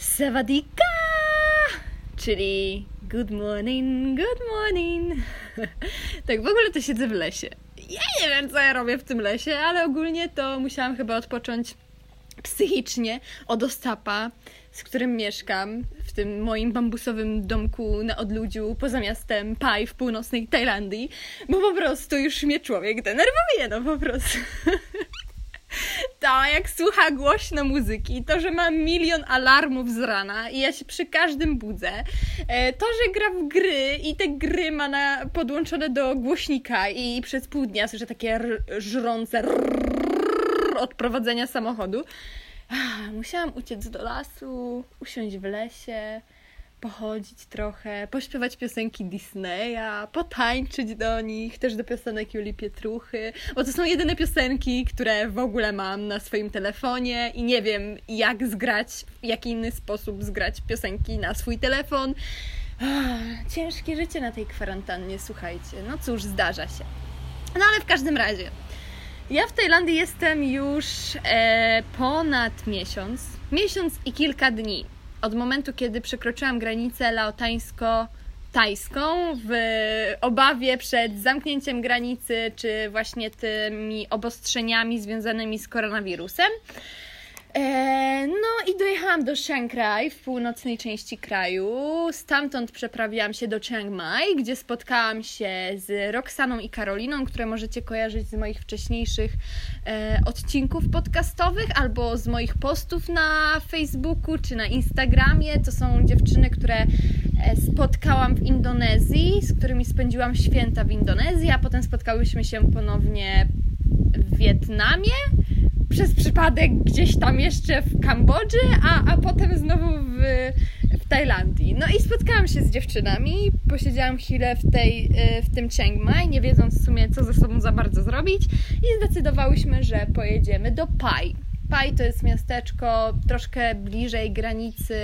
Sawadika! Czyli good morning, good morning. tak, w ogóle to siedzę w lesie. Ja nie wiem, co ja robię w tym lesie, ale ogólnie to musiałam chyba odpocząć psychicznie od Ostapa, z którym mieszkam w tym moim bambusowym domku na odludziu poza miastem Pai w północnej Tajlandii, bo po prostu już mnie człowiek denerwuje, no po prostu. To jak słucha głośno muzyki, to, że ma milion alarmów z rana i ja się przy każdym budzę, e, to, że gra w gry i te gry ma na, podłączone do głośnika i przez pół dnia słyszę takie żrące rrrr od prowadzenia samochodu. Ah, Musiałam uciec do lasu, usiąść w lesie, pochodzić trochę, pośpiewać piosenki Disneya, potańczyć do nich, też do piosenek Julii Pietruchy, bo to są jedyne piosenki, które w ogóle mam na swoim telefonie i nie wiem jak zgrać, w jaki inny sposób zgrać piosenki na swój telefon. Ah, Ciężkie życie na tej kwarantannie, słuchajcie. No cóż, zdarza się. No ale w każdym razie. Ja w Tajlandii jestem już e, ponad miesiąc. Miesiąc i kilka dni. Od momentu, kiedy przekroczyłam granicę laotańsko-tajską w obawie przed zamknięciem granicy, czy właśnie tymi obostrzeniami związanymi z koronawirusem. E, no i dojechałam do Chiang Rai w północnej części kraju. Stamtąd przeprawiłam się do Chiang Mai, gdzie spotkałam się z Roxaną i Karoliną, które możecie kojarzyć z moich wcześniejszych e, odcinków podcastowych albo z moich postów na Facebooku czy na Instagramie. To są dziewczyny, które e, spotkałam w Indonezji, z którymi spędziłam święta w Indonezji, a potem spotkałyśmy się ponownie w Wietnamie przez przypadek gdzieś tam jeszcze w Kambodży, a, a potem znowu w, w Tajlandii. No i spotkałam się z dziewczynami, posiedziałam chwilę w, tej, y, w tym Chiang Mai, nie wiedząc w sumie co ze sobą za bardzo zrobić i zdecydowałyśmy, że pojedziemy do Pai. Pai to jest miasteczko troszkę bliżej granicy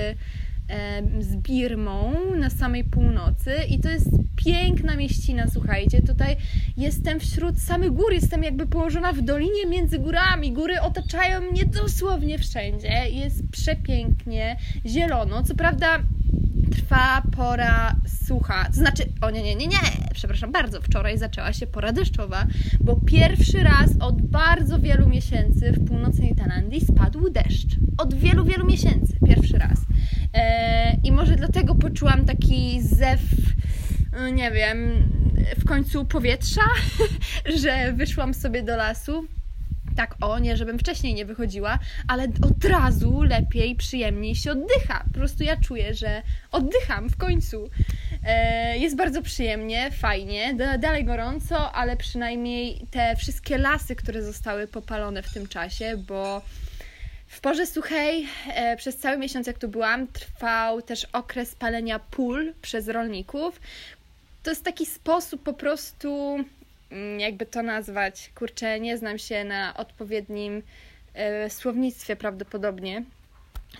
z Birmą na samej północy i to jest piękna mieścina, słuchajcie. Tutaj jestem wśród samych gór, jestem jakby położona w dolinie między górami. Góry otaczają mnie dosłownie wszędzie. Jest przepięknie, zielono. Co prawda trwa pora sucha. To znaczy, o nie, nie, nie, nie, przepraszam bardzo, wczoraj zaczęła się pora deszczowa, bo pierwszy raz od bardzo wielu miesięcy w północnej Tajlandii spadł deszcz. Od wielu, wielu miesięcy, pierwszy raz. Eee, I może dlatego poczułam taki zew, nie wiem, w końcu powietrza, że wyszłam sobie do lasu tak o, nie żebym wcześniej nie wychodziła, ale od razu lepiej, przyjemniej się oddycha. Po prostu ja czuję, że oddycham w końcu. E, jest bardzo przyjemnie, fajnie, dalej gorąco, ale przynajmniej te wszystkie lasy, które zostały popalone w tym czasie, bo w porze suchej e, przez cały miesiąc, jak tu byłam, trwał też okres palenia pól przez rolników. To jest taki sposób po prostu jakby to nazwać, kurczę, nie znam się na odpowiednim e, słownictwie prawdopodobnie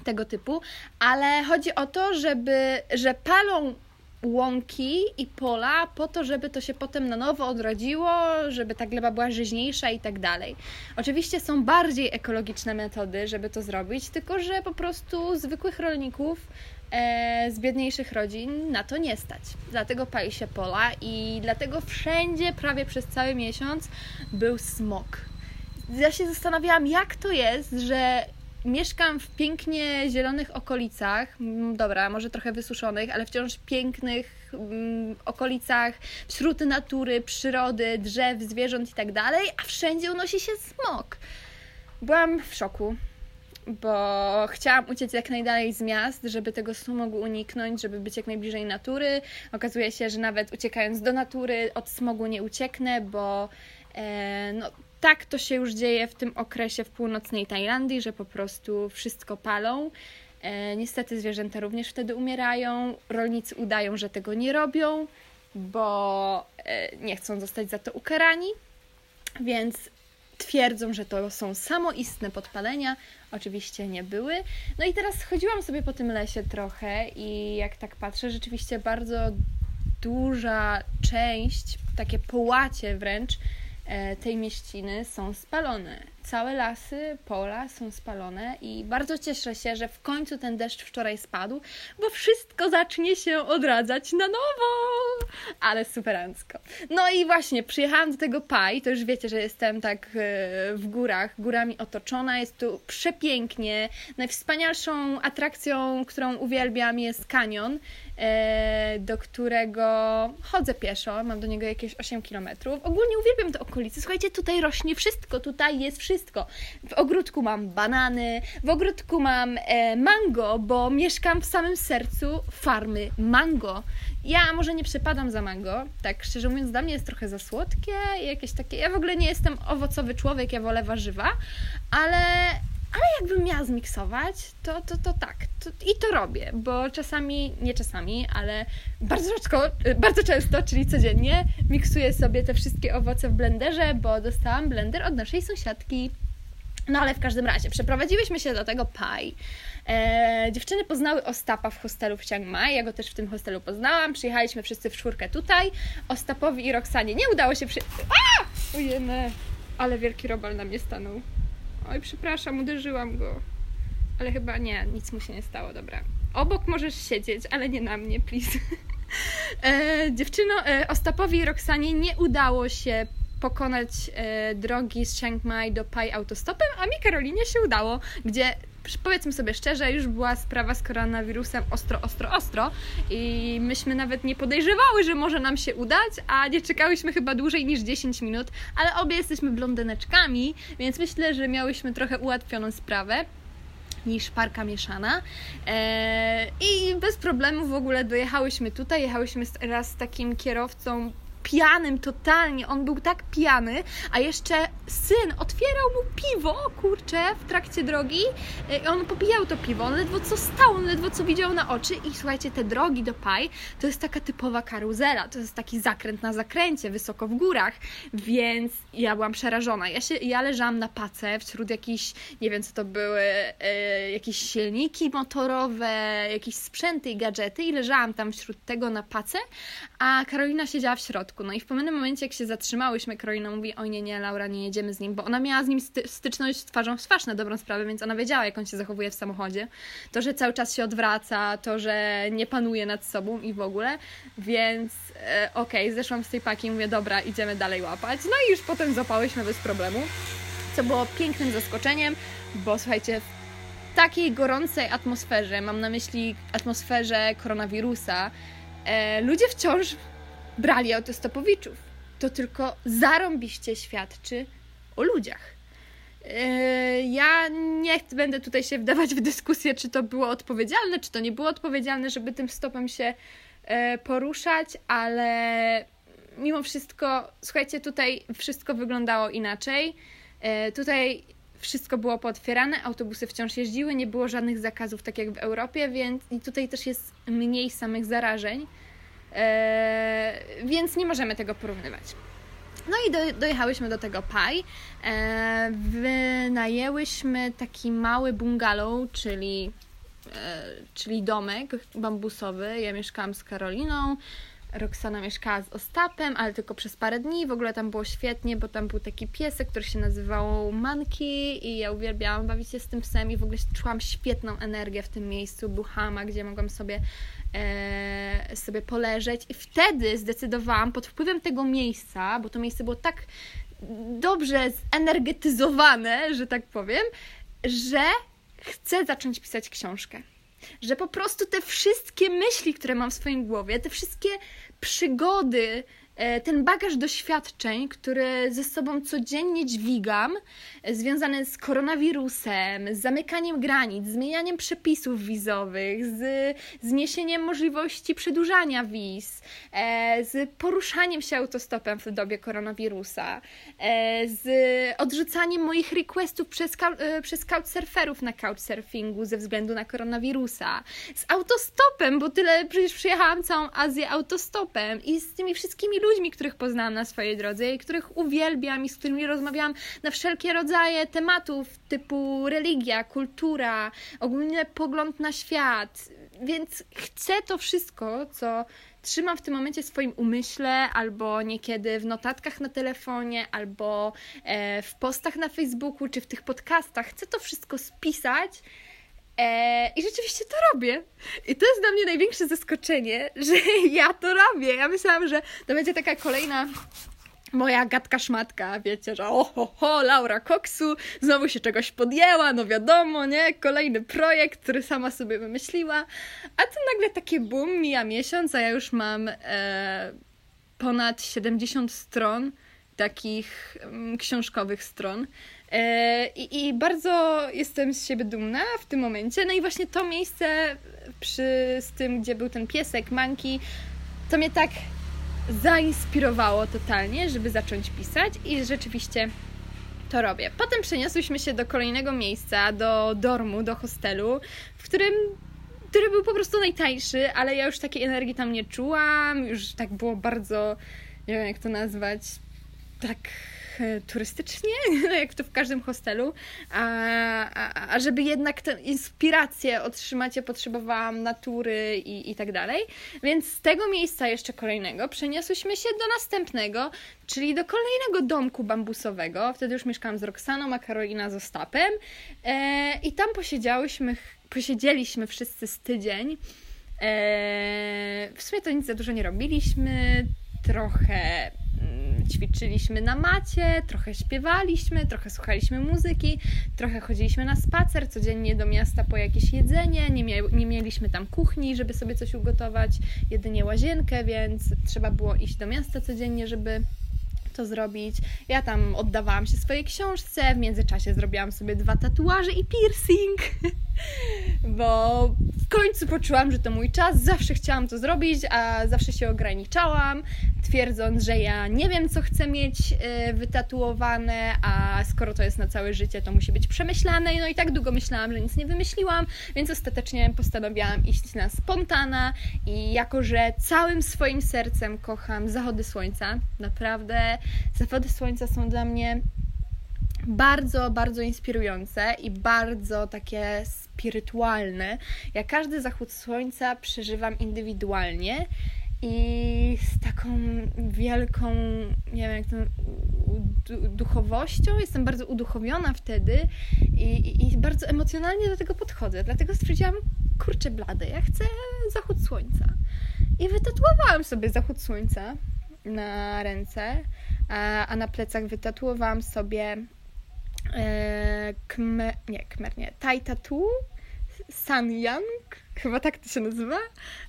tego typu, ale chodzi o to, żeby, że palą łąki i pola po to, żeby to się potem na nowo odrodziło, żeby ta gleba była żyźniejsza i tak dalej. Oczywiście są bardziej ekologiczne metody, żeby to zrobić, tylko że po prostu zwykłych rolników z biedniejszych rodzin na to nie stać. Dlatego pali się pola i dlatego wszędzie prawie przez cały miesiąc był smog. Ja się zastanawiałam, jak to jest, że mieszkam w pięknie zielonych okolicach, mm, dobra, może trochę wysuszonych, ale wciąż pięknych mm, okolicach, wśród natury, przyrody, drzew, zwierząt i tak dalej, a wszędzie unosi się smog. Byłam w szoku bo chciałam uciec jak najdalej z miast, żeby tego smogu uniknąć, żeby być jak najbliżej natury. Okazuje się, że nawet uciekając do natury od smogu nie ucieknę, bo e, no, tak to się już dzieje w tym okresie w północnej Tajlandii, że po prostu wszystko palą. E, niestety zwierzęta również wtedy umierają. Rolnicy udają, że tego nie robią, bo e, nie chcą zostać za to ukarani. Więc twierdzą, że to są samoistne podpalenia. Oczywiście nie były. No i teraz chodziłam sobie po tym lesie trochę i jak tak patrzę, rzeczywiście bardzo duża część, takie połacie wręcz e, tej mieściny są spalone. Całe lasy, pola są spalone i bardzo cieszę się, że w końcu ten deszcz wczoraj spadł, bo wszystko zacznie się odradzać na nowo. Ale superancko. No i właśnie, przyjechałam do tego Pai, to już wiecie, że jestem tak e, w górach, górami otoczona, jest tu przepięknie. Najwspanialszą atrakcją, którą uwielbiam jest kanion. E, do którego chodzę pieszo, mam do niego jakieś 8 km. Ogólnie uwielbiam te okolice. Słuchajcie, tutaj rośnie wszystko, tutaj jest wszystko. W ogródku mam banany, w ogródku mam e, mango, bo mieszkam w samym sercu farmy mango. Ja może nie przepadam za mango, tak szczerze mówiąc, dla mnie jest trochę za słodkie, jakieś takie. Ja w ogóle nie jestem owocowy człowiek, ja wolę warzywa, ale ale jakbym miała zmiksować, to, to, to tak. To, I to robię, bo czasami, nie czasami, ale bardzo rzadko, bardzo często, czyli codziennie, miksuję sobie te wszystkie owoce w blenderze, bo dostałam blender od naszej sąsiadki. No ale w każdym razie, przeprowadziłyśmy się do tego Pai. E, dziewczyny poznały Ostapa w hostelu w Chiang Mai, ja go też w tym hostelu poznałam. Przyjechaliśmy wszyscy w czwórkę tutaj. Ostapowi i Roxanie nie udało się przy... A! Ujemy, ale wielki robal na mnie stanął. Oj, przepraszam, uderzyłam go. Ale chyba nie, nic mu się nie stało, dobra. Obok możesz siedzieć, ale nie na mnie, please. e, dziewczyno, e, Ostapowi i Roxanie nie udało się pokonać e, drogi z Chiang Mai do Pai autostopem, a mi Karolinie się udało, gdzie powiedzmy sobie szczerze, już była sprawa z koronawirusem ostro, ostro, ostro i myśmy nawet nie podejrzewały, że może nam się udać, a nie czekałyśmy chyba dłużej niż 10 minut, ale obie jesteśmy blondyneczkami, więc myślę, że miałyśmy trochę ułatwioną sprawę niż parka mieszana. Eee, I bez problemu w ogóle dojechałyśmy tutaj. Jechałyśmy raz z takim kierowcą pijanym totalnie, on był tak pijany, a jeszcze syn otwierał mu piwo, kurczę, w trakcie drogi. E, i on popijał to piwo, on ledwo co stał, on ledwo co widział na oczy. I słuchajcie, te drogi do Pai to jest taka typowa karuzela, to jest taki zakręt na zakręcie, wysoko w górach, więc ja byłam przerażona. Ja, się, ja leżałam na pace wśród jakichś, nie wiem co to były, e, jakieś silniki motorowe, jakieś sprzęty i gadżety i leżałam tam wśród tego na pace, a Karolina siedziała w środku no i w pewnym momencie, jak się zatrzymałyśmy, Karolina mówi, oj nie, nie, Laura, nie jedziemy z nim, bo ona miała z nim sty styczność twarzą w twarz na dobrą sprawę, więc ona wiedziała, jak on się zachowuje w samochodzie. To, że cały czas się odwraca, to, że nie panuje nad sobą i w ogóle, więc e, okej, okay, zeszłam z tej paki i mówię, dobra, idziemy dalej łapać. No i już potem zapałyśmy bez problemu, co było pięknym zaskoczeniem, bo słuchajcie, takiej gorącej atmosferze, mam na myśli atmosferze koronawirusa, e, ludzie wciąż brali autostopowiczów. To tylko zarąbiście świadczy o ludziach. Yy, ja nie będę tutaj się wdawać w dyskusję, czy to było odpowiedzialne, czy to nie było odpowiedzialne, żeby tym stopem się yy, poruszać, ale mimo wszystko, słuchajcie, tutaj wszystko wyglądało inaczej. Yy, tutaj wszystko było pootwierane, autobusy wciąż jeździły, nie było żadnych zakazów, tak jak w Europie, więc i tutaj też jest mniej samych zarażeń. E, więc nie możemy tego porównywać. No i do, dojechałyśmy do tego Pai. E, wynajęłyśmy taki mały bungalow, czyli, e, czyli domek bambusowy. Ja mieszkałam z Karoliną. Roxana mieszkała z Ostapem, ale tylko przez parę dni. W ogóle tam było świetnie, bo tam był taki piesek, który się nazywał Monkey i ja uwielbiałam bawić się z tym psem i w ogóle czułam świetną energię w tym miejscu. Był hama, gdzie mogłam sobie e, sobie poleżeć i wtedy zdecydowałam pod wpływem tego miejsca, bo to miejsce było tak dobrze zenergetyzowane, że tak powiem, że chcę zacząć pisać książkę. Że po prostu te wszystkie myśli, które mam w swoim głowie, te wszystkie przygody, ten bagaż doświadczeń, który ze sobą codziennie dźwigam, e, związany z koronawirusem, z zamykaniem granic, zmienianiem przepisów wizowych, z zniesieniem możliwości przedłużania wiz, e, z poruszaniem się autostopem w dobie koronawirusa, z odrzucaniem moich requestów przez, przez couchsurferów na couchsurfingu ze względu na koronawirusa, z autostopem, bo tyle przecież przyjechałam całą Azję autostopem i z tymi wszystkimi ludźmi, których poznałam na swojej drodze i których uwielbiam i z którymi rozmawiałam na wszelkie rodzaje tematów typu religia, kultura, ogólnie pogląd na świat. Więc chcę to wszystko, co trzymam w tym momencie w swoim umyśle, albo niekiedy w notatkach na telefonie, albo e, w postach na Facebooku, czy w tych podcastach. Chcę to wszystko spisać. E, I rzeczywiście to robię. I to jest dla mnie największe zaskoczenie, że ja to robię. Ja myślałam, że to będzie taka kolejna moja gadka szmatka, wiecie, że oho, ho, Laura Koksu znowu się czegoś podjęła, no wiadomo, nie? Kolejny projekt, który sama sobie wymyśliła. A tu nagle takie boom, mija miesiąc, a ja już mam e, ponad 70 stron takich mm, książkowych stron. E, I, I bardzo jestem z siebie dumna w tym momencie. No i właśnie to miejsce przy z tym, gdzie był ten piesek, Monkey, to mnie tak zainspirowało totalnie, żeby zacząć pisać i rzeczywiście to robię. Potem przeniosłyśmy się do kolejnego miejsca, do dormu, do hostelu, w którym który był po prostu najtańszy, ale ja już takiej energii tam nie czułam, już tak było bardzo, nie wiem jak to nazwać, tak E, turystycznie, jak to w każdym hostelu, a, a, a żeby jednak tę inspirację otrzymać, ja potrzebowałam natury i, i tak dalej. Więc z tego miejsca jeszcze kolejnego przeniosłyśmy się do następnego, czyli do kolejnego domku bambusowego. Wtedy już mieszkałam z Roxaną, a Karolina z Ostapem. E, I tam posiedziałyśmy, posiedzieliśmy wszyscy z tydzień. E, w sumie to nic za dużo nie robiliśmy, trochę ćwiczyliśmy na macie, trochę śpiewaliśmy, trochę słuchaliśmy muzyki, trochę chodziliśmy na spacer codziennie do miasta po jakieś jedzenie. Nie, mia nie mieliśmy tam kuchni, żeby sobie coś ugotować, jedynie łazienkę, więc trzeba było iść do miasta codziennie, żeby to zrobić. Ja tam oddawałam się swojej książce, w międzyczasie zrobiłam sobie dwa tatuaże i piercing, bo w końcu poczułam, że to mój czas. Zawsze chciałam to zrobić, a zawsze się ograniczałam, twierdząc, że ja nie wiem, co chcę mieć y, wytatuowane, a skoro to jest na całe życie, to musi być przemyślane. No i tak długo myślałam, że nic nie wymyśliłam, więc ostatecznie postanowiłam iść na spontana i jako, że całym swoim sercem kocham zachody słońca, naprawdę zachody słońca są dla mnie bardzo, bardzo inspirujące i bardzo takie spirytualne. Ja każdy zachód słońca przeżywam indywidualnie i z taką wielką, nie wiem jak to, duchowością. Jestem bardzo uduchowiona wtedy i, i, i bardzo emocjonalnie do tego podchodzę. Dlatego stwierdziłam, kurczę blade, ja chcę zachód słońca. I wytatuowałam sobie zachód słońca na ręce, a, a na plecach wytatuowałam sobie e, kmer, nie, kmer, nie, tai tattoo, San Yang, chyba tak to się nazywa.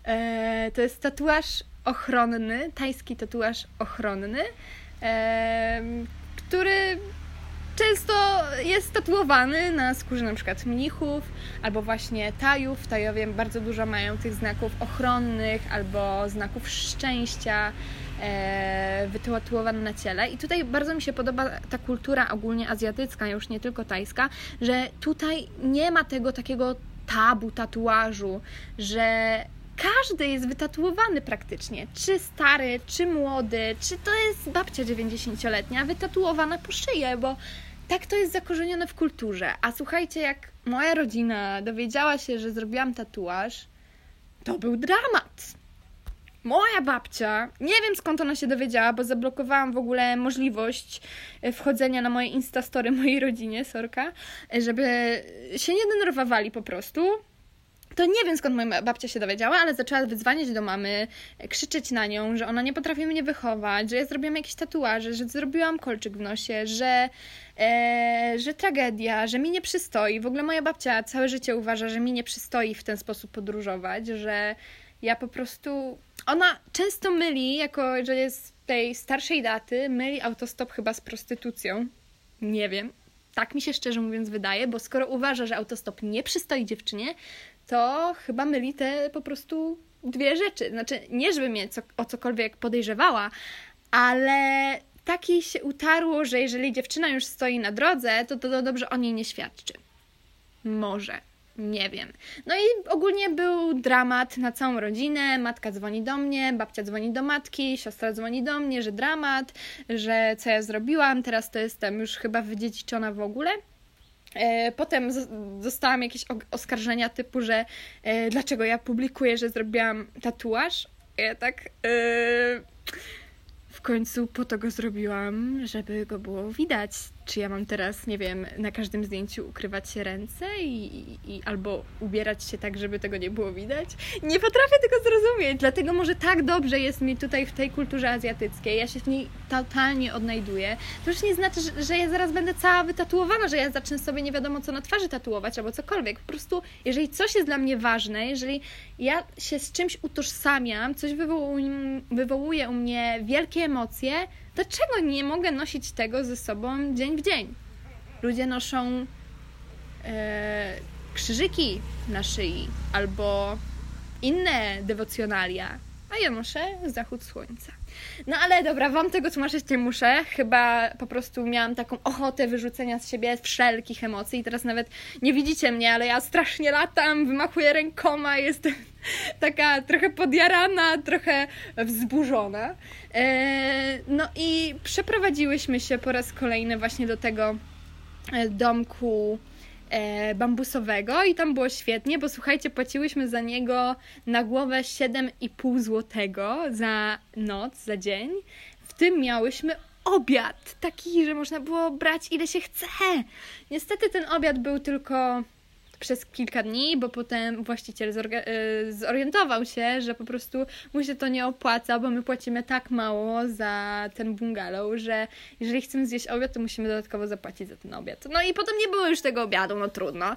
E, to jest tatuaż ochronny, tajski tatuaż ochronny, e, który często jest tatuowany na skórze na przykład mnichów albo właśnie tajów. Tajowie bardzo dużo mają tych znaków ochronnych albo znaków szczęścia e, wytatuowane na ciele. I tutaj bardzo mi się podoba ta kultura ogólnie azjatycka, już nie tylko tajska, że tutaj nie ma tego takiego tabu tatuażu, że każdy jest wytatuowany praktycznie. Czy stary, czy młody, czy to jest babcia 90-letnia, wytatuowana po szyję, bo tak to jest zakorzenione w kulturze. A słuchajcie, jak moja rodzina dowiedziała się, że zrobiłam tatuaż, to był dramat. Moja babcia, nie wiem skąd ona się dowiedziała, bo zablokowałam w ogóle możliwość e, wchodzenia na moje instastory mojej rodzinie, sorka, e, żeby się nie denerwowali po prostu. To nie wiem skąd moja babcia się dowiedziała, ale zaczęła wyzwaniać do mamy, e, krzyczeć na nią, że ona nie potrafi mnie wychować, że ja zrobiłam jakieś tatuaże, że zrobiłam kolczyk w nosie, że, e, że tragedia, że mi nie przystoi. W ogóle moja babcia całe życie uważa, że mi nie przystoi w ten sposób podróżować, że ja po prostu. Ona często myli, jako że jest tej starszej daty, myli autostop chyba z prostytucją. Nie wiem. Tak mi się szczerze mówiąc wydaje, bo skoro uważa, że autostop nie przystoi dziewczynie, to chyba myli te po prostu dwie rzeczy. Znaczy, nie żeby mnie co, o cokolwiek podejrzewała, ale takiej się utarło, że jeżeli dziewczyna już stoi na drodze, to, to dobrze o niej nie świadczy. Może. Nie wiem. No i ogólnie był dramat na całą rodzinę. Matka dzwoni do mnie, babcia dzwoni do matki, siostra dzwoni do mnie, że dramat, że co ja zrobiłam, teraz to jestem już chyba wydziedziczona w ogóle. E, potem dostałam jakieś oskarżenia typu, że e, dlaczego ja publikuję, że zrobiłam tatuaż. Ja tak... Yy w końcu po to go zrobiłam, żeby go było widać. Czy ja mam teraz, nie wiem, na każdym zdjęciu ukrywać się ręce i, i, albo ubierać się tak, żeby tego nie było widać? Nie potrafię tego zrozumieć, dlatego może tak dobrze jest mi tutaj w tej kulturze azjatyckiej. Ja się w niej totalnie odnajduję. To już nie znaczy, że, że ja zaraz będę cała wytatuowana, że ja zacznę sobie nie wiadomo co na twarzy tatuować albo cokolwiek. Po prostu, jeżeli coś jest dla mnie ważne, jeżeli ja się z czymś utożsamiam, coś wywołuje, wywołuje u mnie wielkie emocje, dlaczego nie mogę nosić tego ze sobą dzień w dzień? Ludzie noszą e, krzyżyki na szyi albo inne dewocjonalia, a ja noszę zachód słońca. No ale dobra, wam tego tłumaczyć nie muszę. Chyba po prostu miałam taką ochotę wyrzucenia z siebie wszelkich emocji. I teraz nawet nie widzicie mnie, ale ja strasznie latam, wymachuję rękoma, jestem taka trochę podjarana, trochę wzburzona. E, no i przeprowadziłyśmy się po raz kolejny właśnie do tego e, domku bambusowego i tam było świetnie, bo słuchajcie, płaciłyśmy za niego na głowę 7,5 złotego za noc, za dzień. W tym miałyśmy obiad, taki, że można było brać ile się chce. Niestety ten obiad był tylko przez kilka dni, bo potem właściciel y, zorientował się, że po prostu mu się to nie opłaca, bo my płacimy tak mało za ten bungalow, że jeżeli chcemy zjeść obiad, to musimy dodatkowo zapłacić za ten obiad. No i potem nie było już tego obiadu, no trudno.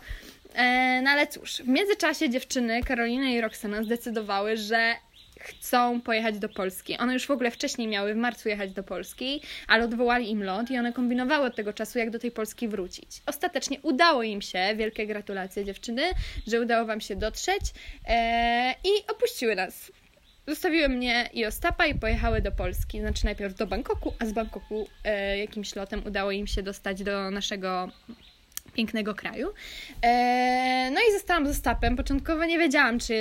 E, no ale cóż, w międzyczasie dziewczyny, Karolina i Roxana zdecydowały, że chcą pojechać do Polski. One już w ogóle wcześniej miały w marcu jechać do Polski, ale odwołali im lot i one kombinowały od tego czasu, jak do tej Polski wrócić. Ostatecznie udało im się, wielkie gratulacje dziewczyny, że udało Wam się dotrzeć ee, i opuściły nas. Zostawiły mnie i Ostapa i pojechały do Polski. Znaczy najpierw do Bangkoku, a z Bangkoku e, jakimś lotem udało im się dostać do naszego pięknego kraju. E, no i zostałam z Ostapem. Początkowo nie wiedziałam, czy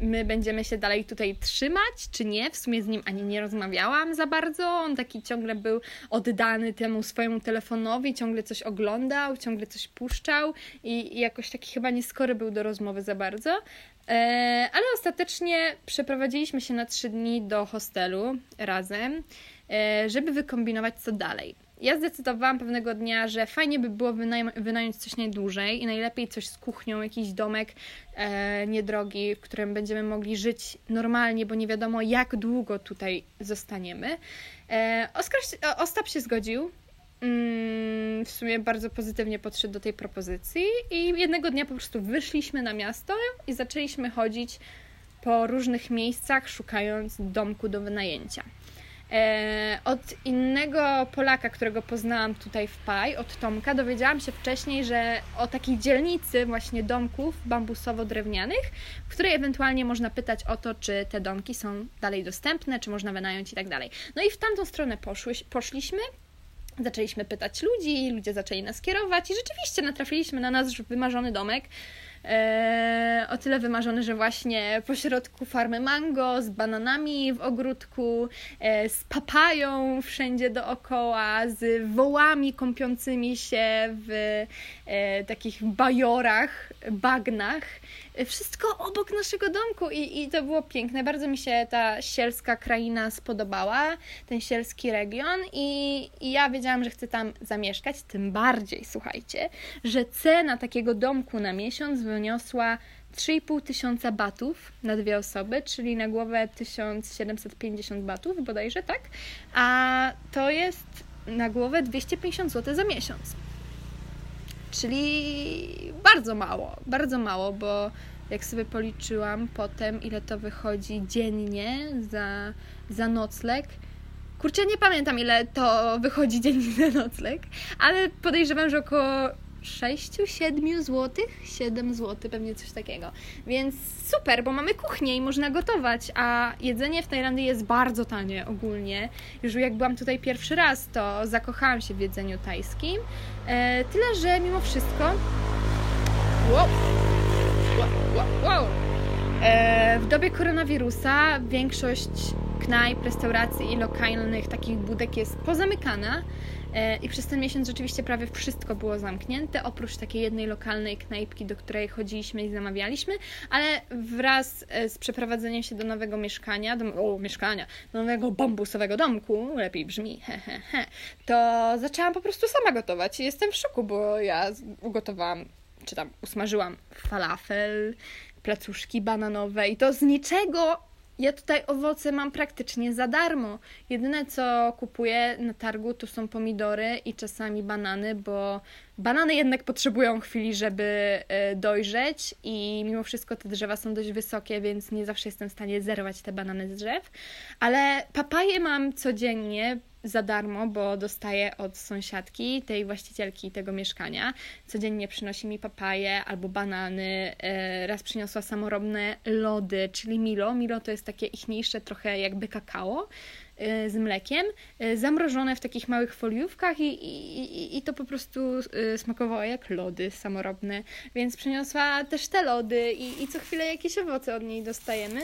my będziemy się dalej tutaj trzymać, czy nie. W sumie z nim ani nie rozmawiałam za bardzo. On taki ciągle był oddany temu swojemu telefonowi, ciągle coś oglądał, ciągle coś puszczał i, jakoś taki chyba nieskory był do rozmowy za bardzo. E, ale ostatecznie przeprowadziliśmy się na trzy dni do hostelu razem, e, żeby wykombinować co dalej ja zdecydowałam pewnego dnia, że fajnie by było wynaj- wynająć coś najdłużej i najlepiej coś z kuchnią, jakiś domek e, niedrogi, w którym będziemy mogli żyć normalnie, bo nie wiadomo jak długo tutaj zostaniemy. E, Oskar, Ostap się zgodził. Mm, w sumie bardzo pozytywnie podszedł do tej propozycji i jednego dnia po prostu wyszliśmy na miasto i zaczęliśmy chodzić po różnych miejscach, szukając domku do wynajęcia. E, od innego Polaka, którego poznałam tutaj w Paj, od Tomka, dowiedziałam się wcześniej, że o takiej dzielnicy właśnie domków bambusowo-drewnianych, w której ewentualnie można pytać o to, czy te domki są dalej dostępne, czy można wynająć i tak dalej. No i w tamtą stronę poszły, poszliśmy, zaczęliśmy pytać ludzi, ludzie zaczęli nas kierować i rzeczywiście natrafiliśmy na nasz wymarzony domek, o tyle wymarzony, że właśnie pośrodku farmy mango, z bananami w ogródku, e, z papają wszędzie dookoła, z wołami kąpiącymi się w e, takich bajorach, bagnach. Wszystko obok naszego domku i, i to było piękne. Bardzo mi się ta sielska kraina spodobała, ten sielski region i, i ja wiedziałam, że chcę tam zamieszkać. Tym bardziej, słuchajcie, że cena takiego domku na miesiąc wyniosła 3,5 tysiąca batów na dwie osoby, czyli na głowę 1750 batów bodajże, tak? A to jest na głowę 250 zł za miesiąc. Czyli bardzo mało, bardzo mało, bo jak sobie policzyłam potem, ile to wychodzi dziennie za, za nocleg, Kurczę, nie pamiętam ile to wychodzi dziennie za nocleg, ale podejrzewam, że około 6-7 zł, 7 zł, pewnie coś takiego. Więc super, bo mamy kuchnię i można gotować, a jedzenie w Tajlandii jest bardzo tanie ogólnie. Już jak byłam tutaj pierwszy raz, to zakochałam się w jedzeniu tajskim. E, tyle, że mimo wszystko. Wow! Wow! wow, wow. E, w dobie koronawirusa większość knajp, restauracji i lokalnych takich budek jest pozamykana I przez ten miesiąc rzeczywiście prawie wszystko było zamknięte, oprócz takiej jednej lokalnej knajpki, do której chodziliśmy i zamawialiśmy, ale wraz e, z przeprowadzeniem się do nowego mieszkania, do, o, mieszkania, do nowego bambusowego domku, lepiej brzmi, he, he, he, to zaczęłam po prostu sama gotować. I jestem w szoku, bo ja ugotowałam, czy tam usmażyłam falafel, placuszki bananowe i to z niczego ja tutaj owoce mam praktycznie za darmo. Jedyne co kupuję na targu to są pomidory i czasami banany, bo banany jednak potrzebują chwili, żeby e, dojrzeć i mimo wszystko te drzewa są dość wysokie, więc nie zawsze jestem w stanie zerwać te banany z drzew. Ale papaje mam codziennie, za darmo, bo dostaję od sąsiadki, tej właścicielki tego mieszkania. Codziennie przynosi mi papaje albo banany. E, raz przyniosła samorobne lody, czyli Milo. Milo to jest takie ichniejsze trochę jakby kakao e, z mlekiem, e, zamrożone w takich małych foliówkach i, i, i to po prostu smakowało jak lody samorobne, więc przyniosła też te lody i, i co chwilę jakieś owoce od niej dostajemy.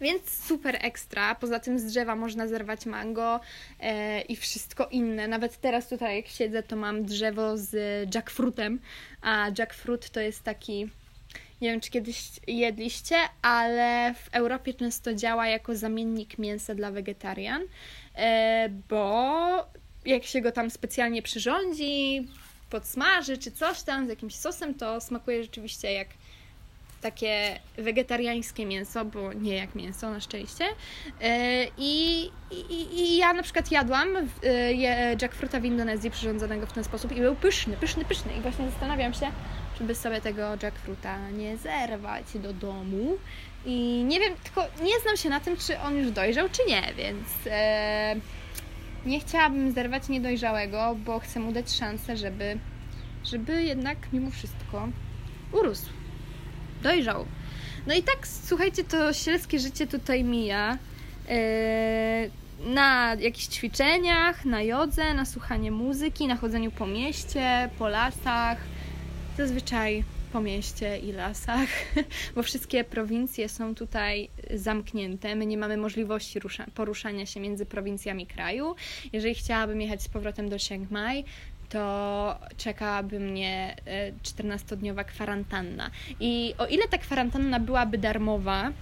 Więc super ekstra. Poza tym z drzewa można zerwać mango e, i wszystko inne. Nawet teraz tutaj jak siedzę, to mam drzewo z jackfruitem, a jackfruit to jest taki nie wiem, czy kiedyś jedliście, ale w Europie często działa jako zamiennik mięsa dla wegetarian, e, bo jak się go tam specjalnie przyrządzi, podsmaży czy coś tam z jakimś sosem, to smakuje rzeczywiście jak takie wegetariańskie mięso, bo nie jak mięso na szczęście. E, I, i, i ja na przykład jadłam e, jackfruta w Indonezji przyrządzonego w ten sposób i był pyszny, pyszny, pyszny. I właśnie zastanawiam się, czy by sobie tego jackfruta nie zerwać do domu. I nie wiem, tylko nie znam się na tym, czy on już dojrzał, czy nie, więc e, nie chciałabym zerwać niedojrzałego, bo chcę mu dać szansę, żeby, żeby jednak mimo wszystko urósł dojrzał. No i tak, słuchajcie, to sielskie życie tutaj mija. Yy, na jakichś ćwiczeniach, na jodze, na słuchanie muzyki, na chodzeniu po mieście, po lasach. Zazwyczaj po mieście i lasach, bo wszystkie prowincje są tutaj zamknięte. My nie mamy możliwości poruszania się między prowincjami kraju. Jeżeli chciałabym jechać z powrotem do Chiang Mai, to czekałaby mnie 14-dniowa e, kwarantanna. I o ile ta kwarantanna byłaby darmowa,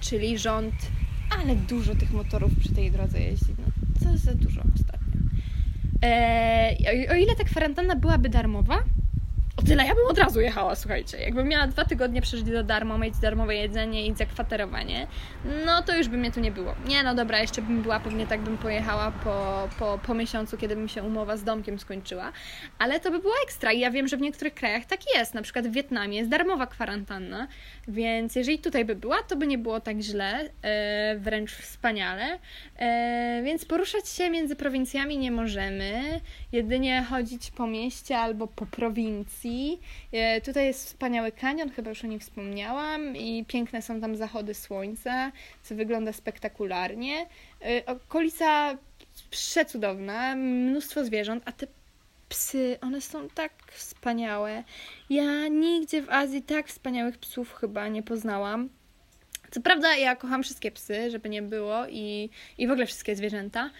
czyli rząd, ale dużo tych motorów przy tej drodze jeździ, no co za dużo ostatnio. Eee, o ile ta kwarantanna byłaby darmowa, o tyle ja bym od razu jechała, słuchajcie. Jakbym miała dwa tygodnie przeżyć do darmo, mieć darmowe jedzenie i zakwaterowanie, no to już by mnie tu nie było. Nie, no dobra, jeszcze bym była, pewnie tak bym pojechała po, po, po miesiącu, kiedy bym się umowa z domkiem skończyła, ale to by było ekstra i ja wiem, że w niektórych krajach tak jest. Na przykład w Wietnamie jest darmowa kwarantanna, więc jeżeli tutaj by była, to by nie było tak źle, e, wręcz wspaniale. E, więc poruszać się między prowincjami nie możemy, jedynie chodzić po mieście albo po prowincji E, tutaj jest wspaniały kanion, chyba już o nim wspomniałam, i piękne są tam zachody słońca, co wygląda spektakularnie. E, okolica przecudowna, mnóstwo zwierząt, a te psy, one są tak wspaniałe. Ja nigdzie w Azji tak wspaniałych psów chyba nie poznałam. Co prawda, ja kocham wszystkie psy, żeby nie było, i, i w ogóle wszystkie zwierzęta,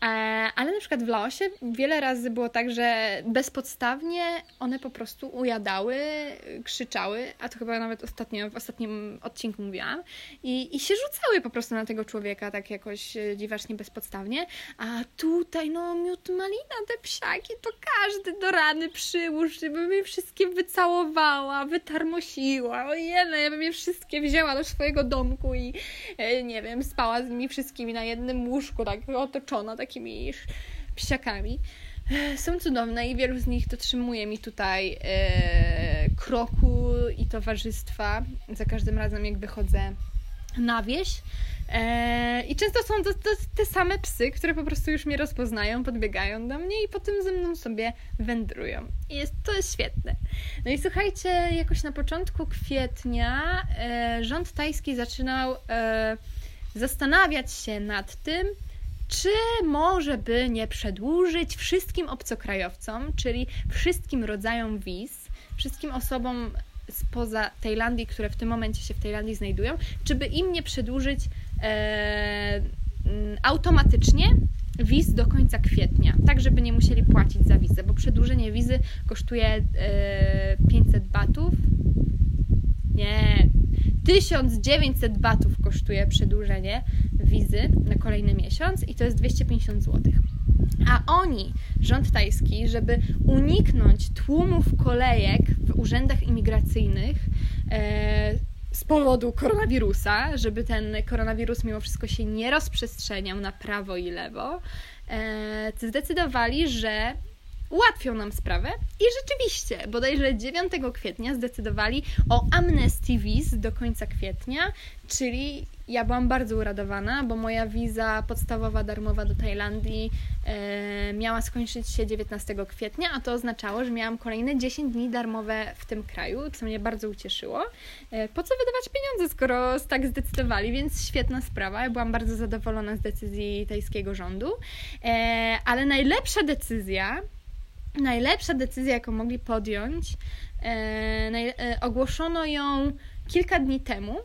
ale na przykład w Laosie wiele razy było tak, że bezpodstawnie one po prostu ujadały, krzyczały, a to chyba nawet ostatnio, w ostatnim odcinku mówiłam, i, i się rzucały po prostu na tego człowieka tak jakoś e, dziwacznie bezpodstawnie. A tutaj, no, miód malina, te psiaki, to każdy do rany przyłóż, żeby je wszystkie wycałowała, wytarmosiła. Ojej, no, ja bym je wszystkie wzięła do swojego domku i e, nie wiem, spała z nimi wszystkimi na jednym łóżku, tak otoczona, tak takimi psiakami. E, są cudowne i wielu z nich dotrzymuje mi tutaj e, kroku i towarzystwa za każdym razem, jak wychodzę na wieś. E, I często są to, to, te same psy, które po prostu już mnie rozpoznają, podbiegają do mnie i potem ze mną sobie wędrują. I jest, to jest świetne. No i słuchajcie, jakoś na początku kwietnia e, rząd tajski zaczynał e, zastanawiać się nad tym, czy może by nie przedłużyć wszystkim obcokrajowcom, czyli wszystkim rodzajom wiz, wszystkim osobom spoza Tajlandii, które w tym momencie się w Tajlandii znajdują, czy by im nie przedłużyć e, automatycznie wiz do końca kwietnia, tak żeby nie musieli płacić za wizę, bo przedłużenie wizy kosztuje 500 batów. Nie, 1900 batów kosztuje przedłużenie wizy na kolejny miesiąc i to jest 250 zł. A oni, rząd tajski, żeby uniknąć tłumów kolejek w urzędach imigracyjnych, e, z powodu koronawirusa, żeby ten koronawirus mimo wszystko się nie rozprzestrzeniał na prawo i lewo, e, zdecydowali, że ułatwią nam sprawę i rzeczywiście, bodajże 9 kwietnia zdecydowali o amnesty wiz do końca kwietnia, czyli ja byłam bardzo uradowana, bo moja wiza podstawowa darmowa do Tajlandii e, miała skończyć się 19 kwietnia, a to oznaczało, że miałam kolejne 10 dni darmowe w tym kraju, co mnie bardzo ucieszyło. E, po co wydawać pieniądze, skoro tak zdecydowali, więc świetna sprawa. Ja byłam bardzo zadowolona z decyzji tajskiego rządu, e, ale najlepsza decyzja najlepsza decyzja, jaką mogli podjąć, e, e, ogłoszono ją kilka dni temu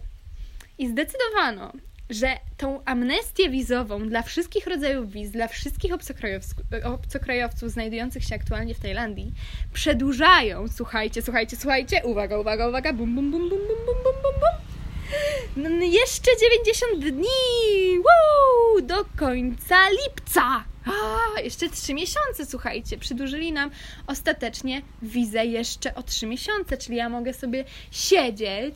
i zdecydowano, że tą amnestię wizową dla wszystkich rodzajów wiz, dla wszystkich obcokrajowców, obcokrajowców znajdujących się aktualnie w Tajlandii, przedłużają, słuchajcie, słuchajcie, słuchajcie, uwaga, uwaga, uwaga, bum, bum, bum, bum, bum, bum, bum, bum, bum. Jeszcze 90 dni! Woo! Do końca lipca! A, jeszcze trzy miesiące, słuchajcie, przydłużyli nam ostatecznie wizę jeszcze o trzy miesiące, czyli ja mogę sobie siedzieć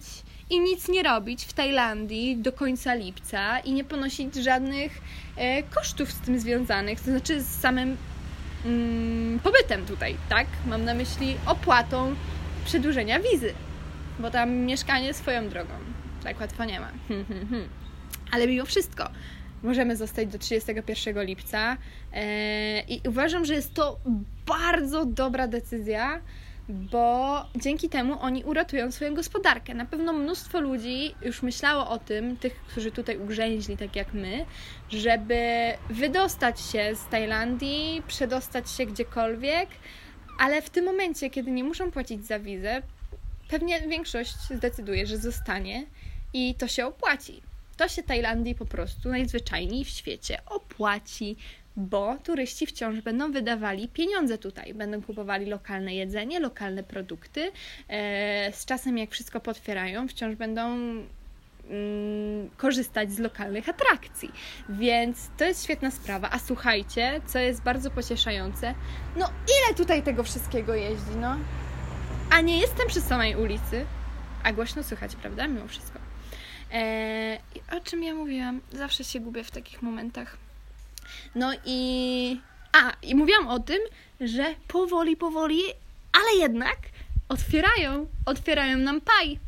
i nic nie robić w Tajlandii do końca lipca i nie ponosić żadnych e, kosztów z tym związanych, to znaczy z samym mm, pobytem tutaj, tak? Mam na myśli opłatą przedłużenia wizy, bo tam mieszkanie swoją drogą. Tak łatwo nie ma. Ale mimo wszystko, możemy zostać do 31 lipca e, i uważam, że jest to bardzo dobra decyzja, bo dzięki temu oni uratują swoją gospodarkę. Na pewno mnóstwo ludzi już myślało o tym, tych, którzy tutaj ugrzęźli, tak jak my, żeby wydostać się z Tajlandii, przedostać się gdziekolwiek, ale w tym momencie, kiedy nie muszą płacić za wizę, pewnie większość zdecyduje, że zostanie i to się opłaci to się Tajlandii po prostu najzwyczajniej w świecie opłaci, bo turyści wciąż będą wydawali pieniądze tutaj, będą kupowali lokalne jedzenie, lokalne produkty. E, z czasem, jak wszystko potwierają, wciąż będą mm, korzystać z lokalnych atrakcji. Więc to jest świetna sprawa. A słuchajcie, co jest bardzo pocieszające, no ile tutaj tego wszystkiego jeździ, no? A nie jestem przy samej ulicy, a głośno słychać, prawda? Mimo wszystko. Eee, o czym ja mówiłam? Zawsze się gubię w takich momentach. No i. A, i mówiłam o tym, że powoli, powoli, ale jednak otwierają, otwierają nam paj.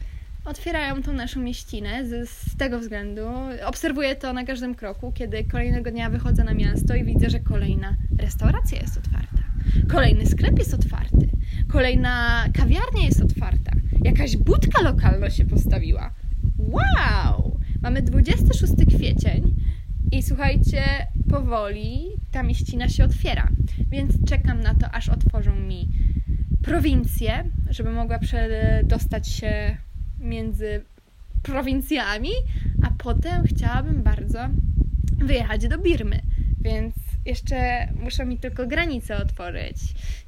Otwierają tą naszą mieścinę z, z tego względu. Obserwuję to na każdym kroku, kiedy kolejnego dnia wychodzę na miasto i widzę, że kolejna restauracja jest otwarta. Kolejny sklep jest otwarty. Kolejna kawiarnia jest otwarta. Jakaś budka lokalna się postawiła Wow! Mamy 26 kwiecień i słuchajcie, powoli ta mieścina się otwiera, więc czekam na to, aż otworzą mi prowincję, żeby mogła przedostać się między prowincjami, a potem chciałabym bardzo wyjechać do Birmy, więc jeszcze muszą mi tylko granice otworzyć.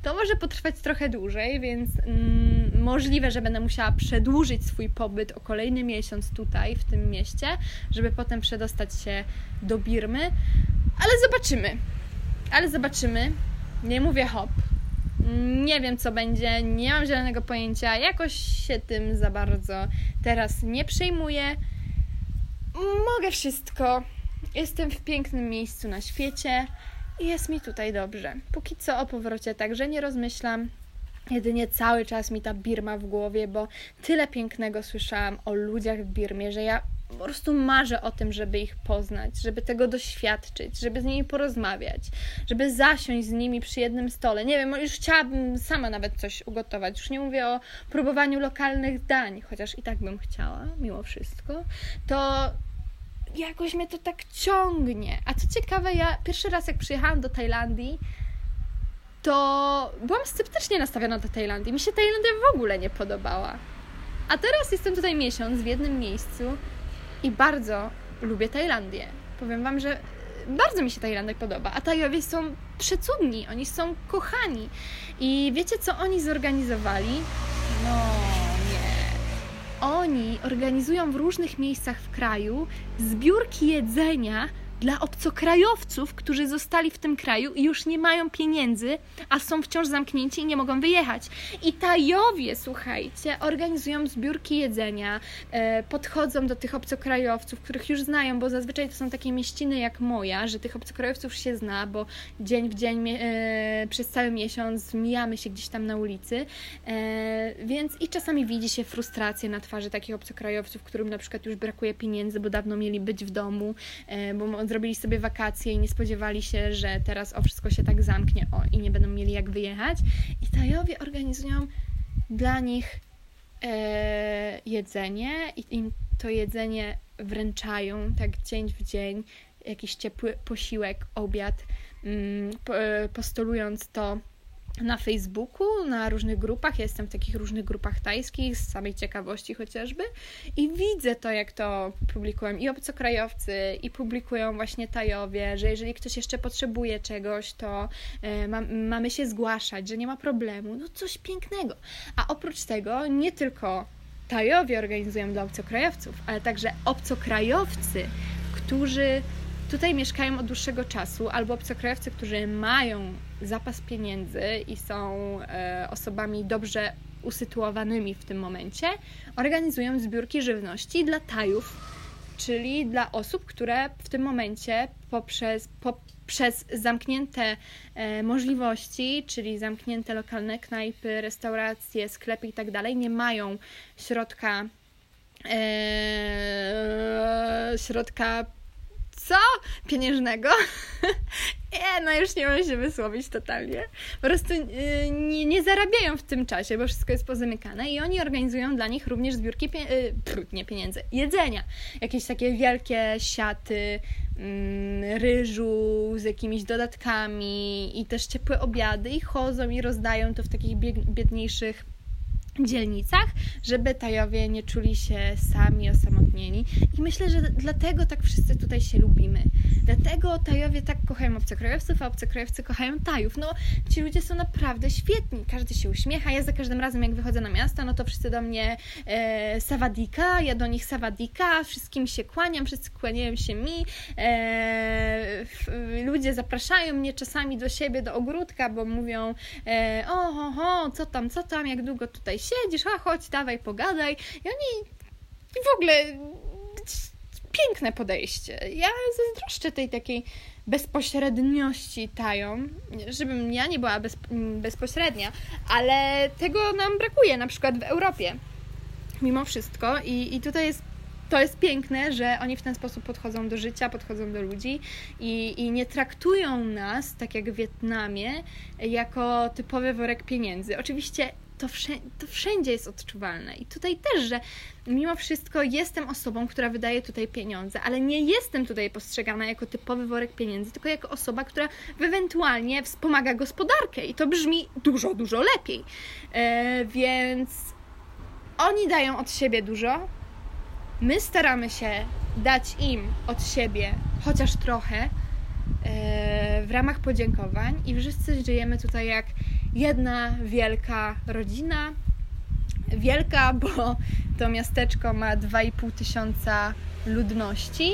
To może potrwać trochę dłużej, więc mm, możliwe, że będę musiała przedłużyć swój pobyt o kolejny miesiąc tutaj, w tym mieście, żeby potem przedostać się do Birmy, ale zobaczymy. Ale zobaczymy. Nie mówię hop. Nie wiem, co będzie, nie mam zielonego pojęcia, jakoś się tym za bardzo teraz nie przejmuję. Mogę wszystko. Jestem w pięknym miejscu na świecie i jest mi tutaj dobrze. Póki co o powrocie także nie rozmyślam. Jedynie cały czas mi ta Birma w głowie, bo tyle pięknego słyszałam o ludziach w Birmie, że ja po prostu marzę o tym, żeby ich poznać, żeby tego doświadczyć, żeby z nimi porozmawiać, żeby zasiąść z nimi przy jednym stole. Nie wiem, już chciałabym sama nawet coś ugotować. Już nie mówię o próbowaniu lokalnych dań, chociaż i tak bym chciała, mimo wszystko. To jakoś mnie to tak ciągnie. A co ciekawe, ja pierwszy raz jak przyjechałam do Tajlandii, to byłam sceptycznie nastawiona do Tajlandii. Mi się Tajlandia w ogóle nie podobała. A teraz jestem tutaj miesiąc w jednym miejscu i bardzo lubię Tajlandię. Powiem Wam, że bardzo mi się Tajlandek podoba, a Tajowie są przecudni, oni są kochani. I wiecie, co oni zorganizowali? No. Oni organizują w różnych miejscach w kraju zbiórki jedzenia dla obcokrajowców, którzy zostali w tym kraju i już nie mają pieniędzy, a są wciąż zamknięci i nie mogą wyjechać. I Tajowie, słuchajcie, organizują zbiórki jedzenia, e, podchodzą do tych obcokrajowców, których już znają, bo zazwyczaj to są takie mieściny jak moja, że tych obcokrajowców się zna, bo dzień w dzień e, przez cały miesiąc mijamy się gdzieś tam na ulicy, e, więc i czasami widzi się frustrację na twarzy takich obcokrajowców, którym na przykład już brakuje pieniędzy, bo dawno mieli być w domu, bo zrobili sobie wakacje i nie spodziewali się, że teraz o wszystko się tak zamknie o, i nie będą mieli jak wyjechać. I Tajowie organizują dla nich e, jedzenie i im to jedzenie wręczają tak dzień w dzień, jakiś ciepły posiłek, obiad, mm, e, postulując to na Facebooku, na różnych grupach. Ja jestem w takich różnych grupach tajskich, z samej ciekawości chociażby, i widzę to, jak to publikują i obcokrajowcy, i publikują właśnie Tajowie, że jeżeli ktoś jeszcze potrzebuje czegoś, to e, ma, mamy się zgłaszać, że nie ma problemu. No coś pięknego. A oprócz tego nie tylko Tajowie organizują dla obcokrajowców, ale także obcokrajowcy, którzy tutaj mieszkają od dłuższego czasu, albo obcokrajowcy, którzy mają zapas pieniędzy i są e, osobami dobrze usytuowanymi w tym momencie, organizują zbiórki żywności dla Tajów, czyli dla osób, które w tym momencie poprzez, poprzez zamknięte e, możliwości, czyli zamknięte lokalne knajpy, restauracje, sklepy i tak nie mają środka e, środka co? Pieniężnego? nie, no już nie mogę się wysłowić totalnie. Po prostu yy, nie, nie, zarabiają w tym czasie, bo wszystko jest pozamykane i oni organizują dla nich również zbiórki, pie yy, pff, nie pieniędzy, jedzenia. Jakieś takie wielkie siaty yy, ryżu z jakimiś dodatkami i też ciepłe obiady i chodzą i rozdają to w takich biedniejszych dzielnicach, żeby Tajowie nie czuli się sami, osamotnieni. I myślę, że dlatego tak wszyscy tutaj się lubimy. Dlatego Tajowie tak kochają obcokrajowców, a obcokrajowcy kochają Tajów. No, ci ludzie są naprawdę świetni. Każdy się uśmiecha. Ja za każdym razem, jak wychodzę na miasto, no to wszyscy do mnie e, sawadika, ja do nich sawadika, wszystkim się kłaniam, wszyscy kłaniają się mi. E, f, ludzie zapraszają mnie czasami do siebie, do ogródka, bo mówią e, o, ho, ho, co tam, co tam, jak długo tutaj siedzisz, a chodź, dawaj, pogadaj. I oni w ogóle piękne podejście. Ja zazdroszczę tej takiej bezpośredniości tają, żebym ja nie była bez, bezpośrednia, ale tego nam brakuje na przykład w Europie. Mimo wszystko i, i tutaj jest to jest piękne, że oni w ten sposób podchodzą do życia, podchodzą do ludzi i, i nie traktują nas, tak jak w Wietnamie, jako typowy worek pieniędzy. Oczywiście to, wszędzie, to wszędzie jest odczuwalne. I tutaj też, że mimo wszystko jestem osobą, która wydaje tutaj pieniądze, ale nie jestem tutaj postrzegana jako typowy worek pieniędzy, tylko jako osoba, która ewentualnie wspomaga gospodarkę. I to brzmi dużo, dużo lepiej. E, więc oni dają od siebie dużo. My staramy się dać im od siebie chociaż trochę e, w ramach podziękowań i wszyscy żyjemy tutaj jak jedna wielka rodzina. Wielka, bo to miasteczko ma 2,5 tysiąca ludności,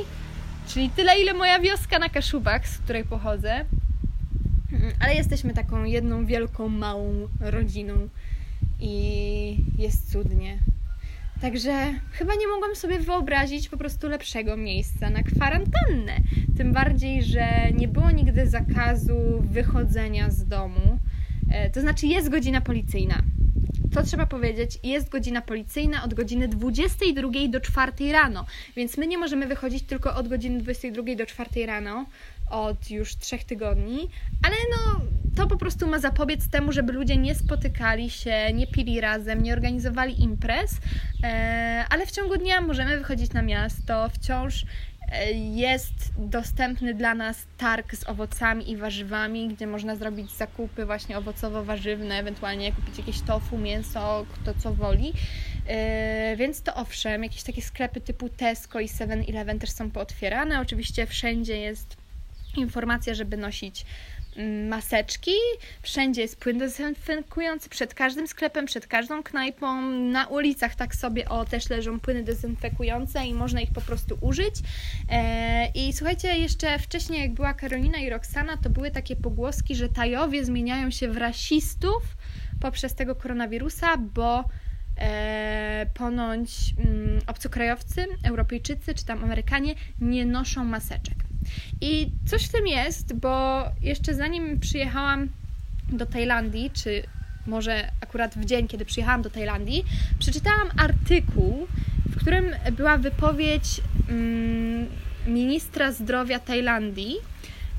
czyli tyle, ile moja wioska na Kaszubach, z której pochodzę. Ale jesteśmy taką jedną wielką, małą rodziną i jest cudnie. Także chyba nie mogłam sobie wyobrazić po prostu lepszego miejsca na kwarantannę. Tym bardziej, że nie było nigdy zakazu wychodzenia z domu. E, to znaczy jest godzina policyjna. Co trzeba powiedzieć, jest godzina policyjna od godziny 22 do 4 rano, więc my nie możemy wychodzić tylko od godziny 22 do 4 rano od już trzech tygodni, ale no to po prostu ma zapobiec temu, żeby ludzie nie spotykali się, nie pili razem, nie organizowali imprez, e, ale w ciągu dnia możemy wychodzić na miasto, wciąż jest dostępny dla nas targ z owocami i warzywami, gdzie można zrobić zakupy właśnie owocowo-warzywne, ewentualnie kupić jakieś tofu, mięso, kto co woli. Yy, więc to owszem, jakieś takie sklepy typu Tesco i 7-Eleven też są pootwierane. Oczywiście wszędzie jest informacja, żeby nosić maseczki. Wszędzie jest płyn dezynfekujący, przed każdym sklepem, przed każdą knajpą, na ulicach tak sobie o też leżą płyny dezynfekujące i można ich po prostu użyć. E, I słuchajcie, jeszcze wcześniej jak była Karolina i Roxana, to były takie pogłoski, że Tajowie zmieniają się w rasistów poprzez tego koronawirusa, bo e, ponoć mm, obcokrajowcy, Europejczycy czy tam Amerykanie nie noszą maseczek. I coś w tym jest, bo jeszcze zanim przyjechałam do Tajlandii, czy może akurat w dzień, kiedy przyjechałam do Tajlandii, przeczytałam artykuł, w którym była wypowiedź mm, ministra zdrowia Tajlandii,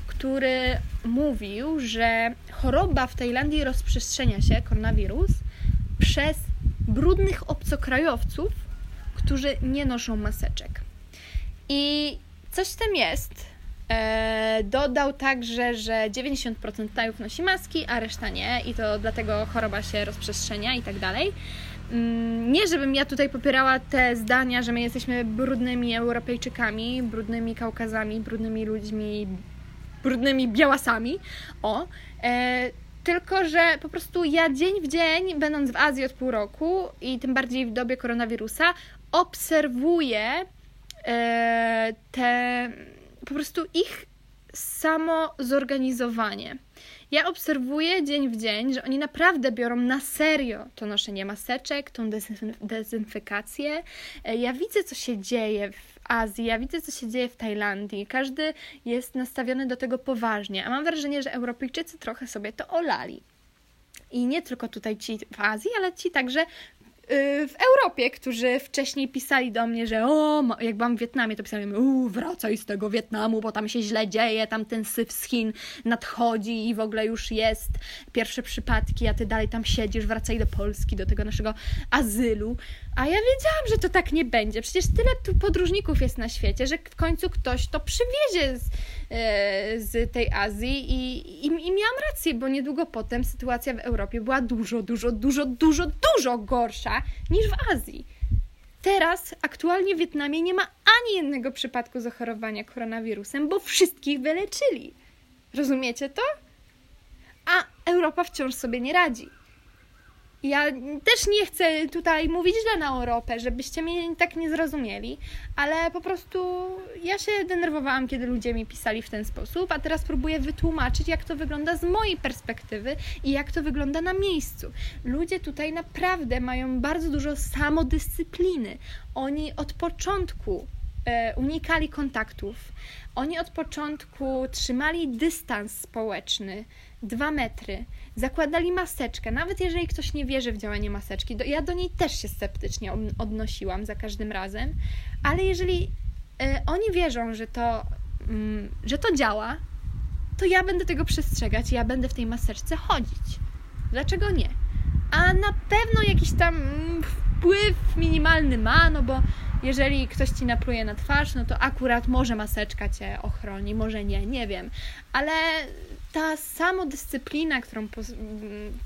który mówił, że choroba w Tajlandii rozprzestrzenia się, koronawirus, przez brudnych obcokrajowców, którzy nie noszą maseczek. I coś w tym jest. E, dodał także, że 90% Tajów nosi maski, a reszta nie, i to dlatego choroba się rozprzestrzenia i tak dalej. Mm, nie, żebym ja tutaj popierała te zdania, że my jesteśmy brudnymi Europejczykami, brudnymi Kaukazami, brudnymi ludźmi, brudnymi białasami. O, e, tylko, że po prostu ja dzień w dzień, będąc w Azji od pół roku i tym bardziej w dobie koronawirusa, obserwuję e, te po prostu ich samo zorganizowanie. Ja obserwuję dzień w dzień, że oni naprawdę biorą na serio to noszenie maseczek, tą dezynfekację. E, ja widzę, co się dzieje w Azji, ja widzę, co się dzieje w Tajlandii. Każdy jest nastawiony do tego poważnie, a mam wrażenie, że Europejczycy trochę sobie to olali. I nie tylko tutaj ci w Azji, ale ci także w Europie, którzy wcześniej pisali do mnie, że o, jak byłam w Wietnamie, to pisali mi, uuu, wracaj z tego Wietnamu, bo tam się źle dzieje, tam ten syf z Chin nadchodzi i w ogóle już jest pierwsze przypadki, a ty dalej tam siedzisz, wracaj do Polski, do tego naszego azylu. A ja wiedziałam, że to tak nie będzie. Przecież tyle tu podróżników jest na świecie, że w końcu ktoś to przywiezie z, z tej Azji i, i, i miałam rację, bo niedługo potem sytuacja w Europie była dużo, dużo, dużo, dużo, dużo gorsza niż w Azji. Teraz aktualnie w Wietnamie nie ma ani jednego przypadku zachorowania koronawirusem, bo wszystkich wyleczyli. Rozumiecie to? A Europa wciąż sobie nie radzi. Ja też nie chcę tutaj mówić źle na Europę, żebyście mnie tak nie zrozumieli, ale po prostu ja się denerwowałam, kiedy ludzie mi pisali w ten sposób, a teraz próbuję wytłumaczyć, jak to wygląda z mojej perspektywy i jak to wygląda na miejscu. Ludzie tutaj naprawdę mają bardzo dużo samodyscypliny. Oni od początku e, unikali kontaktów. Oni od początku trzymali dystans społeczny, dwa metry zakładali maseczkę, nawet jeżeli ktoś nie wierzy w działanie maseczki, do, ja do niej też się sceptycznie odnosiłam za każdym razem, ale jeżeli y, oni wierzą, że to, y, że to działa, to ja będę tego przestrzegać i ja będę w tej maseczce chodzić. Dlaczego nie? A na pewno jakiś tam mm, wpływ minimalny ma, no bo jeżeli ktoś ci napluje na twarz, no to akurat może maseczka cię ochroni, może nie, nie wiem. Ale ta samodyscyplina, którą,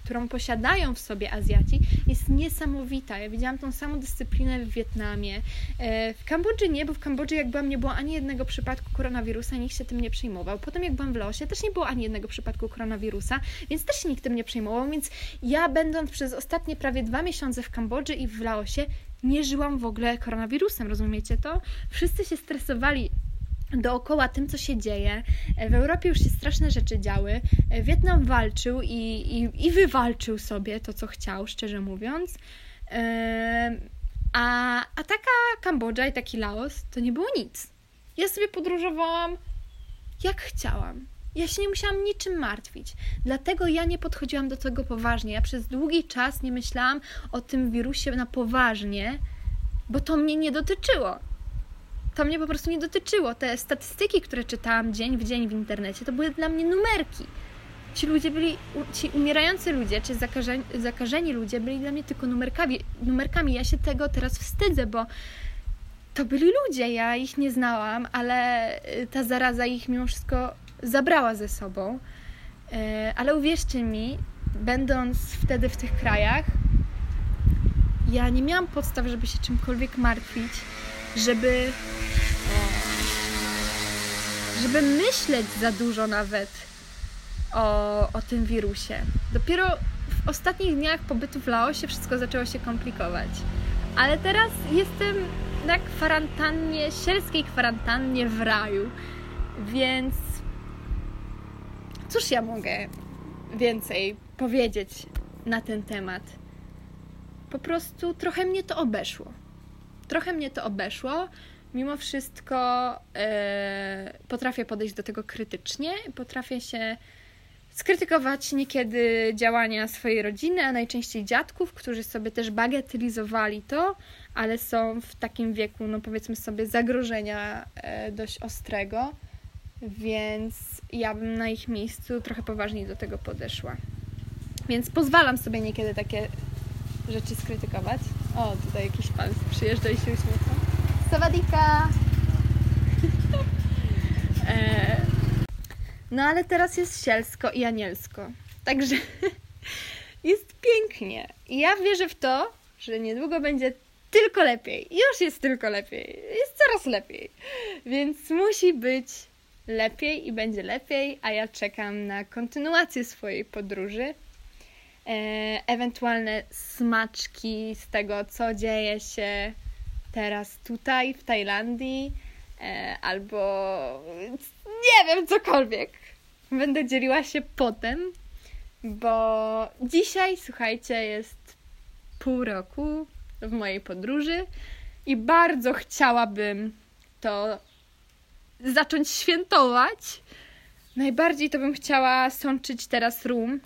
którą posiadają w sobie Azjaci, jest niesamowita. Ja widziałam tą samodyscyplinę w Wietnamie. E, w Kambodży nie, bo w Kambodży jak byłam, nie było ani jednego przypadku koronawirusa, nikt się tym nie przejmował. Potem jak byłam w Laosie, też nie było ani jednego przypadku koronawirusa, więc też się nikt tym nie przejmował. Więc ja, będąc przez ostatnie prawie dwa miesiące w Kambodży i w Laosie, nie żyłam w ogóle koronawirusem, rozumiecie to? Wszyscy się stresowali dookoła tym, co się dzieje. W Europie już się straszne rzeczy działy. Wietnam walczył i, i, i wywalczył sobie to, co chciał, szczerze mówiąc. A, a taka Kambodża i taki Laos to nie było nic. Ja sobie podróżowałam jak chciałam. Ja się nie musiałam niczym martwić. Dlatego ja nie podchodziłam do tego poważnie. Ja przez długi czas nie myślałam o tym wirusie na poważnie, bo to mnie nie dotyczyło to mnie po prostu nie dotyczyło. Te statystyki, które czytałam dzień w dzień w internecie, to były dla mnie numerki. Ci ludzie byli, ci umierający ludzie, czy zakażeni, zakażeni ludzie byli dla mnie tylko numerkami, numerkami. Ja się tego teraz wstydzę, bo to byli ludzie, ja ich nie znałam, ale y, ta zaraza ich mimo wszystko zabrała ze sobą. Y, ale uwierzcie mi, będąc wtedy w tych krajach, ja nie miałam podstaw, żeby się czymkolwiek martwić żeby żeby myśleć za dużo nawet o, o tym wirusie. Dopiero w ostatnich dniach pobytu w Laosie wszystko zaczęło się komplikować. Ale teraz jestem na kwarantannie, sielskiej kwarantannie w raju, więc cóż ja mogę więcej powiedzieć na ten temat? Po prostu trochę mnie to obeszło. Trochę mnie to obeszło. Mimo wszystko e, potrafię podejść do tego krytycznie, potrafię się skrytykować niekiedy działania swojej rodziny, a najczęściej dziadków, którzy sobie też bagatelizowali to, ale są w takim wieku, no powiedzmy sobie, zagrożenia e, dość ostrego, więc ja bym na ich miejscu trochę poważniej do tego podeszła. Więc pozwalam sobie niekiedy takie rzeczy skrytykować. O, tutaj jakiś pan przyjeżdża i się uśmiecha. Sawadika! e, no ale teraz jest sielsko i anielsko. Także jest pięknie. I ja wierzę w to, że niedługo będzie tylko lepiej. Już jest tylko lepiej. Jest coraz lepiej. Więc musi być lepiej i będzie lepiej, a ja czekam na kontynuację swojej podróży. E, ewentualne smaczki z tego, co dzieje się teraz tutaj w Tajlandii, e, albo nie wiem, cokolwiek. Będę dzieliła się potem, bo dzisiaj, słuchajcie, jest pół roku w mojej podróży i bardzo chciałabym to zacząć świętować. Najbardziej to bym chciała sączyć teraz rum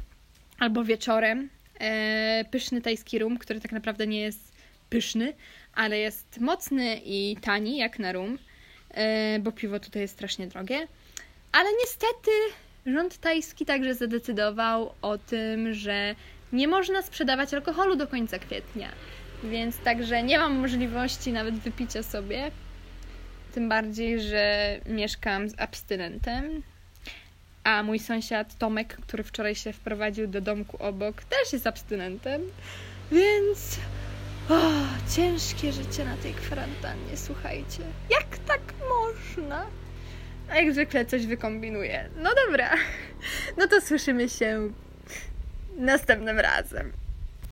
albo wieczorem. E, pyszny tajski rum, który tak naprawdę nie jest pyszny, ale jest mocny i tani jak na rum, e, bo piwo tutaj jest strasznie drogie. Ale niestety rząd tajski także zadecydował o tym, że nie można sprzedawać alkoholu do końca kwietnia. Więc także nie mam możliwości nawet wypicia sobie. Tym bardziej, że mieszkam z abstynentem. A mój sąsiad Tomek, który wczoraj się wprowadził do domku obok, też jest abstynentem. Więc o, ciężkie życie na tej kwarantannie, słuchajcie. Jak tak można? A jak zwykle coś wykombinuję. No dobra, no to słyszymy się następnym razem.